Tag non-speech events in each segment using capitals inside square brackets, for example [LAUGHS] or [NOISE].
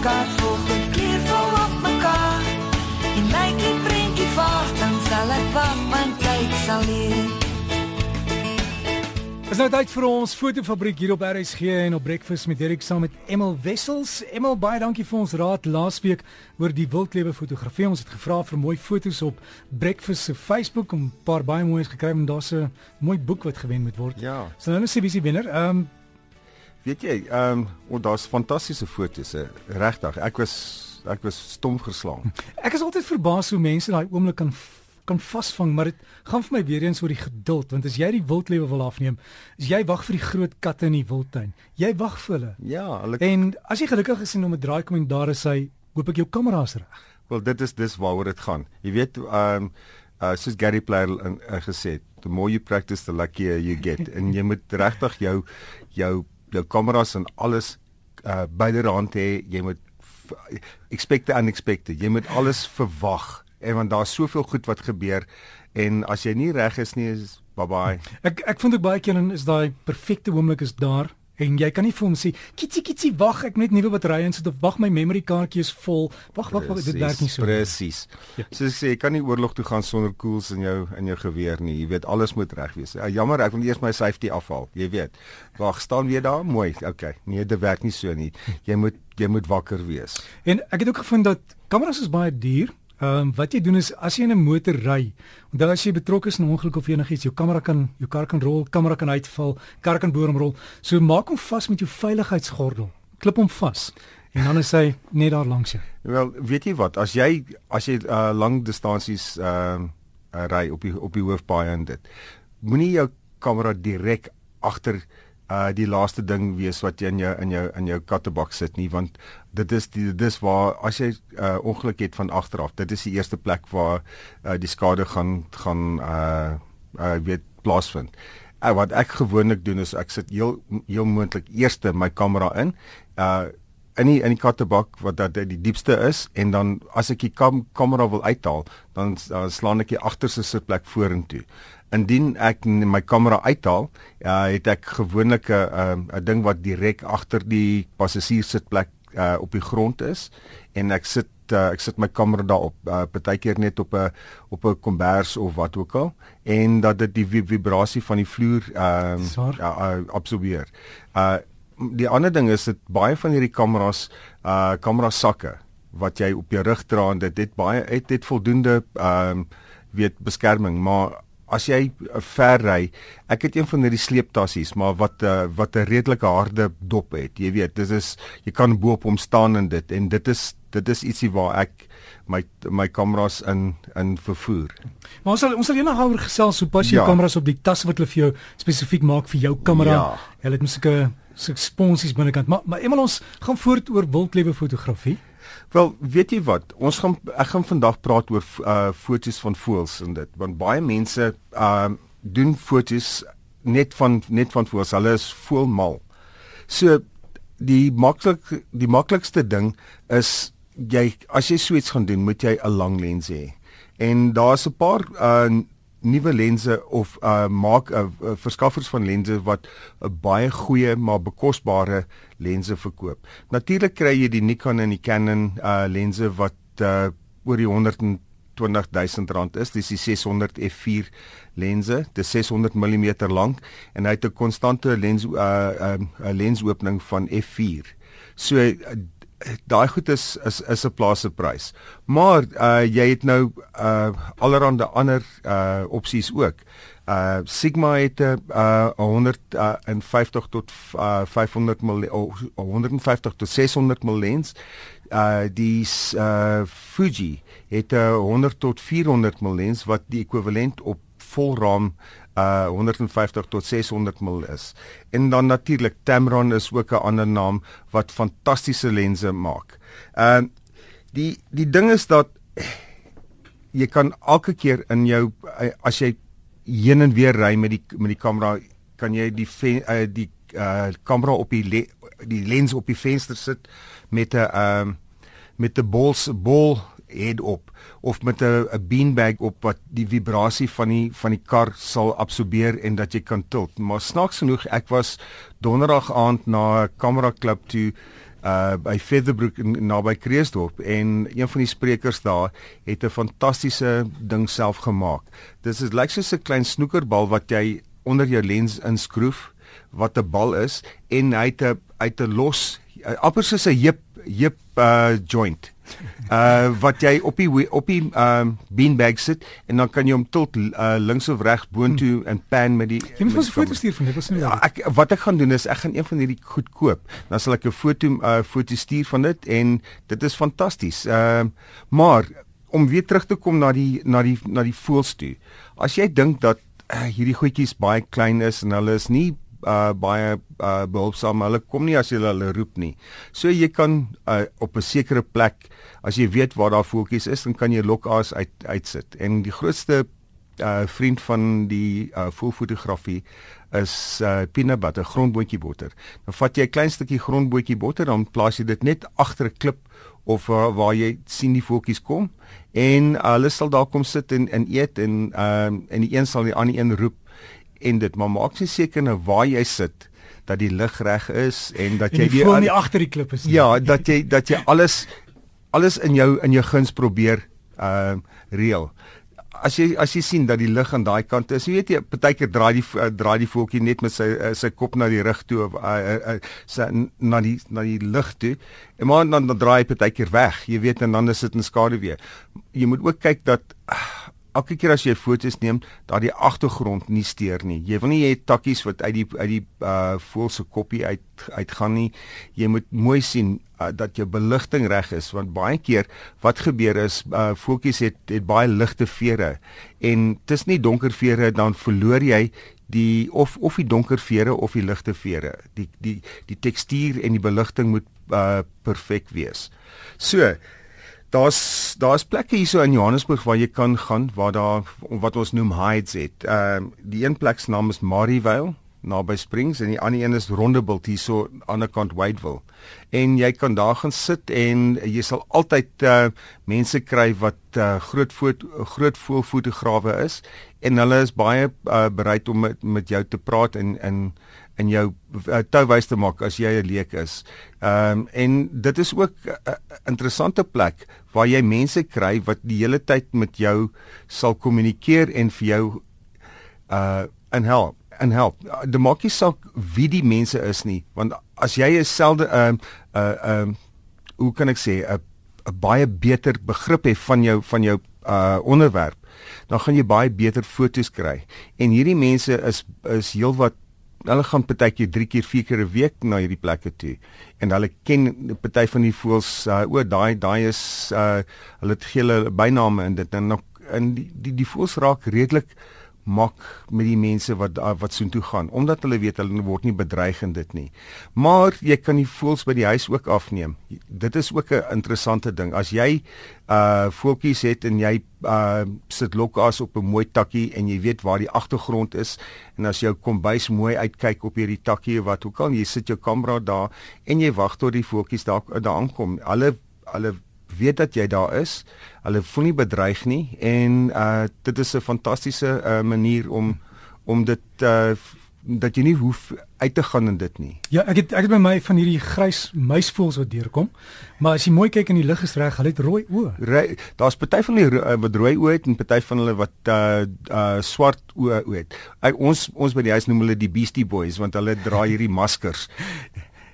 kaart volg met kleurvol op mekaar. En lyk die prentjie vaag, dan sal ek wag want tyd sal leer. Is nou tyd vir ons fotofabriek hier op RSG en op Breakfast met Derek saam met Emel Wessels. Emel, baie dankie vir ons raad laasweek oor die wildlewe fotografie. Ons het gevra vir mooi foto's op Breakfast se Facebook om 'n paar baie mooies gekry en daar's 'n mooi boek wat gewen moet word. Ja. So nou is die visie wenner. Ehm um, Weet jy, ehm um, oh, daar's fantastiese foto's, eh, regtig. Ek was ek was stom geslaan. [LAUGHS] ek is altyd verbaas hoe mense daai oomblik kan kan vasvang, maar dit gaan vir my weer eens oor die geduld, want as jy die wildlewe wil afneem, as jy wag vir die groot katte in die wildtuin, jy wag vir hulle. Ja, hulle En as jy gelukkig is en om 'n draai kom en daar is hy, hoop ek jou kamera's reg. Wel dit is dis waaroor dit gaan. Jy weet ehm um, uh, soos Gary Player in uh, gesê het, the more you practice the luckier you get [LAUGHS] en jy moet regtig jou jou jou kameras en alles uh byderhand hê. Jy moet expect the unexpected. Jy moet alles verwag. En want daar's soveel goed wat gebeur en as jy nie reg is nie is bye bye. Ek ek vind ook baie keer dan is daai perfekte oomblik is daar en jy kan nie vir hom sê kitsie kitsie wag ek net nuwe batterye insit of wag my memory kaartjie is vol. Wag wag wag dit werk nie so. Presies. Ja. Soos ek sê, jy kan nie oorlog toe gaan sonder koels in jou in jou geweer nie. Jy weet alles moet reg wees. Uh, jammer, ek wil eers my safety afhaal. Jy weet. Wag, staan weer daar. Mooi. Okay. Nee, dit werk nie so nie. Jy moet jy moet wakker wees. En ek het ook gevind dat kameras is baie duur. Ehm um, wat jy doen is as jy in 'n motor ry, onthou as jy betrokke is in 'n ongeluk of enigiets, jou kamera kan jou kar kan rol, kamera kan uitval, kar kan boor omrol. So maak hom vas met jou veiligheidsgordel. Klip hom vas. En dan is hy net daar langs jou. Wel, weet jy wat? As jy as jy uh, lang distansies ehm uh, uh, ry op die op die hoofpaaie en dit. Moenie jou kamera direk agter uh die laaste ding wees wat jy in jou in jou in jou kattebak sit nie want dit is die dis waar as jy uh ongeluk het van agter af dit is die eerste plek waar uh die skade gaan gaan uh uh weet plaasvind. Uh, wat ek gewoonlik doen is ek sit heel heel moontlik eerste my kamera in uh in die in die kattebak wat dat die diepste is en dan as ek die kam, kamera wil uithaal dan uh, slaan ek die agterste sitplek vorentoe. Indien ek n- my kamera uithaal, uh, het ek gewoonlik 'n 'n ding wat direk agter die passasierssitplek uh, op die grond is en ek sit uh, ek sit my kamera daarop uh, partykeer net op 'n op 'n kombers of wat ook al en dat dit die vi- vibrasie van die vloer Swaar. uh, uh, absorbeer. Uh die ander ding is dit baie van hierdie kameras uh kamera sakke wat jy op jou rug dra en dit het baie het dit voldoende ehm weet beskerming maar as jy uh, ver ry ek het een van hierdie sleeptassies maar wat uh, wat 'n redelike harde dop het jy weet dit is jy kan bo op hom staan in dit en dit is dit is ietsie waar ek my my kameras in in vervoer Maar ons sal ons sal eendag oor gesels hoe pas jy Ja. kameras op die tasse wat hulle vir jou spesifiek maak vir jou kamera. Ja. Hulle het mos sulke sulke sponsies binnekant. Maar maar eenmal ons gaan voort oor wildlewe fotografie. Wel, weet jy wat? Ons gaan ek gaan vandag praat oor uh foto's van voëls en dit, want baie mense uh doen foto's net van net van voëls. Hulle is voelmal. So die maklik die maklikste ding is jy as jy so iets gaan doen, moet jy 'n lang lens hê. En daar's 'n paar uh nuwe lense of uh maak uh, uh, verskaffers van lense wat 'n uh, baie goeie maar bekosbare lense verkoop. Natuurlik kry jy die Nikon en die Canon uh lense wat uh oor die 120 000 rand is. Dis die 600 f4 lense. Dit is 600 mm lank en hy het 'n konstante lens uh 'n uh, lensopening van f4. So uh, daai goed is is is 'n plaaslike prys. Maar uh jy het nou uh allerhande ander uh opsies ook. Uh Sigma het uh 150 tot uh 500 mm oh, 150 tot 600 mm lens. Uh die uh Fuji het 'n 100 tot 400 mm lens wat die ekwivalent op volraam uh 150 tot 600 mm is. En dan natuurlik Tamron is ook 'n ander naam wat fantastiese lense maak. Uh die die ding is dat jy kan elke keer in jou as jy heen en weer ry met die met die kamera kan jy die ven, uh, die uh, kamera op die le, die lens op die venster sit met 'n ehm uh, met 'n bol bol head op of met 'n 'n beanbag op wat die vibrasie van die van die kar sal absorbeer en dat jy kan tilt. Maar snaaks genoeg, ek was donderdag aand na 'n kamera klub toe uh by Featherbrook naby Kreeusdorp en een van die sprekers daar het 'n fantastiese ding self gemaak. Dit is lyk soos 'n klein snoekerbal wat jy onder jou lens inskroef wat 'n bal is en hy het 'n uit 'n los amper soos 'n heup heup uh joint. [LAUGHS] Uh wat jy op die op die um beanbag sit en dan kan jy hom tilt uh, links of regs boontoe hmm. en pan met die Jy moet ons 'n foto stuur van dit. Was nie ja, ek wat ek gaan doen is ek gaan een van hierdie goed koop. Dan sal ek 'n foto uh foto stuur van dit en dit is fantasties. Ehm uh, maar om weer terug te kom na die na die na die voels toe. As jy dink dat uh, hierdie goedjies baie klein is en hulle is nie uh baie uh behulpsaam. Hulle kom nie as jy hulle roep nie. So jy kan uh, op 'n sekere plek as jy weet waar daar voeltjies is, dan kan jy lokaas uit uitsit. En die grootste uh vriend van die uh voelfotografie is uh peanut butter, grondboontjie botter. Dan vat jy 'n klein stukkie grondboontjie botter, dan plaas jy dit net agter 'n klip of uh, waar jy sien die voeltjies kom en uh, hulle sal daar kom sit en en eet en ehm uh, en die een sal die ander een roep en dit maar maak seker nou waar jy sit dat die lig reg is en dat en jy die voel nie agter die klip is nie. Ja, dat jy dat jy alles alles in jou in jou guns probeer ehm uh, reël. As jy as jy sien dat die lig aan daai kant is, jy weet jy partykeer draai die uh, draai die voeltjie net met sy uh, sy kop na die rug toe of uh, uh, uh, sy na die na die lig toe. En maar dan dan draai hy partykeer weg, jy weet en dan is dit in skade weer. Jy moet ook kyk dat uh, elke keer as jy foto's neem, dat die agtergrond nie steur nie. Jy wil nie hê takkies wat uit die uit die uh voël se koppie uit uitgaan nie. Jy moet mooi sien uh, dat jou beligting reg is want baie keer wat gebeur is uh voeltjies het het baie ligte vere en dis nie donker vere dan verloor jy die of of die donker vere of die ligte vere. Die die die tekstuur en die beligting moet uh perfek wees. So, Daar's daar's plekke hierso in Johannesburg waar jy kan gaan waar daar wat ons noem hides het. Ehm uh, die een plek se naam is Marievale naby Springs en die ander een is Rondebult hierso aan die ander kant Wadeville. En jy kan daar gaan sit en jy sal altyd uh, mense kry wat uh, groot foto groot voelfotograwe is en hulle is baie uh, bereid om met, met jou te praat en in in jou uh, touwys te maak as jy 'n leek is. Ehm um, en dit is ook 'n uh, interessante plek waar jy mense kry wat die hele tyd met jou sal kommunikeer en vir jou uh en help en help. Die maakie saak wie die mense is nie, want as jy jouself ehm uh ehm uh, hoe kan ek sê 'n 'n baie beter begrip het van jou van jou uh onderwerp, dan gaan jy baie beter foto's kry. En hierdie mense is is heelwat hulle gaan partykeer 3 keer 4 keer 'n week na hierdie plekke toe en hulle ken party van die voels uh, o daai daai is uh, hulle het gee hulle byname in dit en in die die, die voels raak redelik mak met die mense wat wat soontoe gaan omdat hulle weet hulle word nie bedreig in dit nie. Maar jy kan die voëls by die huis ook afneem. Dit is ook 'n interessante ding. As jy uh voeltjies het en jy uh sit lokas op 'n mooi takkie en jy weet waar die agtergrond is en as jou kombuis mooi uitkyk op hierdie takkie wat ook al jy sit jou kamera daar en jy wag tot die voeltjies daar daar aankom. Hulle hulle weet dat jy daar is. Hulle voel nie bedreig nie en uh dit is 'n fantastiese uh, manier om om dit uh dat jy nie hoef uit te gaan in dit nie. Ja, ek het ek het by my van hierdie grys muisvoels wat deurkom. Maar as jy mooi kyk en die lig is reg, hulle het rooi oë. Daar's party van die uh, wat rooi oë het en party van hulle wat uh uh swart oë het. Ek, ons ons by die huis noem hulle die Beastie Boys want hulle dra hierdie maskers.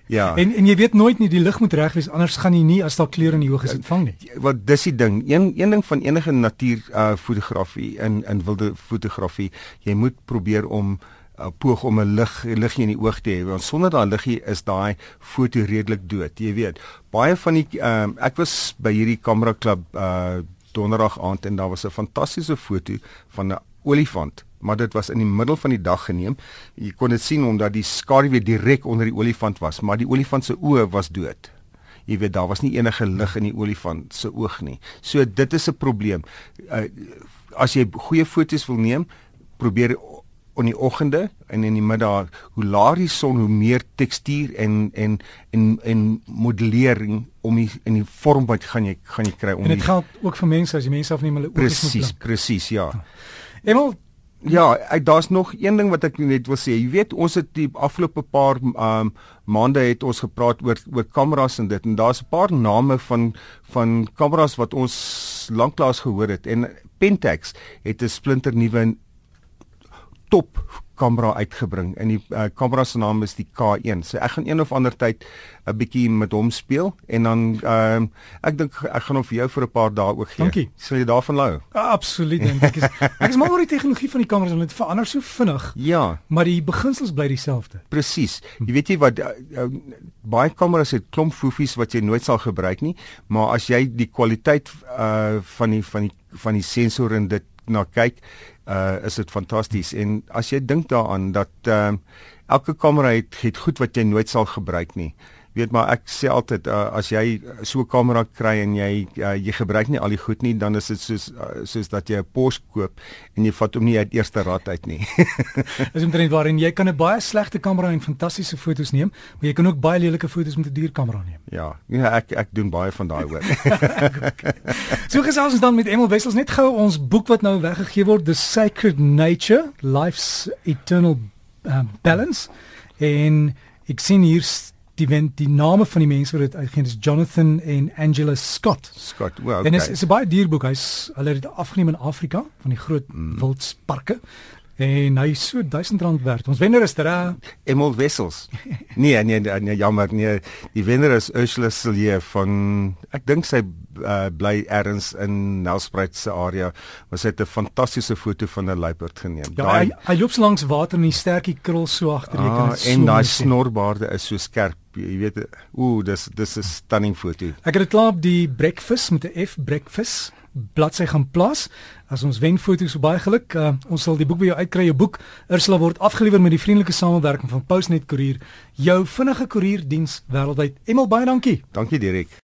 Ja. En en jy weet nooit nie die lig moet reg wees anders gaan jy nie as daar kleure in die oë sit vang nie. Wat dis die ding. Een een ding van enige natuur uh fotografie in in wilde fotografie, jy moet probeer om uh, poog om 'n lig liggie in die oog te hê want sonder daai liggie is daai foto redelik dood. Jy weet, baie van die ehm uh, ek was by hierdie kamera klub uh donderdag aand en daar was 'n fantastiese foto van 'n olifant maar dit was in die middel van die dag geneem. Jy kon dit sien omdat die skaduwee direk onder die olifant was, maar die olifant se oë was dood. Jy weet daar was nie enige lig in die olifant se oog nie. So dit is 'n probleem. Uh, as jy goeie foto's wil neem, probeer in die oggende en in die middag hoe laer die son hoe meer tekstuur en en en en modellering om die, in die vorm wat gaan jy gaan jy kry om En dit geld ook vir mense as jy mense afneem hulle oë presies presies ja. Emel Ja, daar's nog een ding wat ek net wil sê. Jy weet, ons het die afgelope paar um maande het ons gepraat oor oor kameras en dit en daar's 'n paar name van van kameras wat ons lanklaas gehoor het en Pentax het 'n splinter nuwe top kamera uitgebring en die uh, kamera se naam is die K1. So ek gaan een of ander tyd 'n bietjie met hom speel en dan ehm uh, ek dink ek gaan hom vir jou vir 'n paar dae ook gee. Dankie. Sal jy daarvan hou? Absoluut en ek is ek is mal oor die tegnologie van die kameras want dit verander so vinnig. Ja. Maar die beginsels bly dieselfde. Presies. Jy weet jy wat uh, uh, baie kameras het klomp foefies wat jy nooit sal gebruik nie, maar as jy die kwaliteit uh van die van die van die sensor en dit na kyk, uh is dit fantasties en as jy dink daaraan dat ehm uh, elke kamera het het goed wat jy nooit sal gebruik nie. Weet maar ek sê altyd uh, as jy so 'n kamera kry en jy uh, jy gebruik nie al die goed nie dan is dit soos uh, soos dat jy 'n Porsche koop en jy vat hom nie uit eerste raad uit nie. [LAUGHS] Is omtrent waarin jy kan 'n baie slegte kamera en fantastiese foto's neem, maar jy kan ook baie lelike foto's met 'n duur kamera neem. Ja, ja ek ek doen baie van daai hoor. [LAUGHS] so gesels ons dan met Emil Wessels net gou ons boek wat nou weggegee word The Sacred Nature Life's Eternal uh, Balance en ek sien hier die wen die name van die mense wat dit uitgegee is Jonathan en Angela Scott. Scott, well, okay. En is is 'n baie duur boek. Hy's hulle het dit afgeneem in Afrika van die groot mm. wildsparke. En hy is so R1000 werd. Ons wenner is daar. Emil Wessels. [LAUGHS] Nee, nee, nee, nee, jammer, nee. Die wenner is Ursula Silje van ek dink sy uh, bly ergens in Nelspruit se area. Was dit 'n fantastiese foto van 'n luiperd geneem. Ja, daai hy, hy loop so langs water en die stertjie krul so agter jy ah, kan dit so En daai snorbaarde is so skerp. Jy weet, ooh, dis dis 'n stunning foto. Ek het dit klaar op die breakfast met 'n F breakfast bladsy gaan plaas. As ons wen foto's so baie geluk. Uh, ons sal die boek by jou uitkry. Jou boek Ursula word afgelewer met die vriendelike samewerking van Postnet Koerier, jou vinnige koerierdiens wêreldwyd. Emel baie dankie. Dankie Dirk.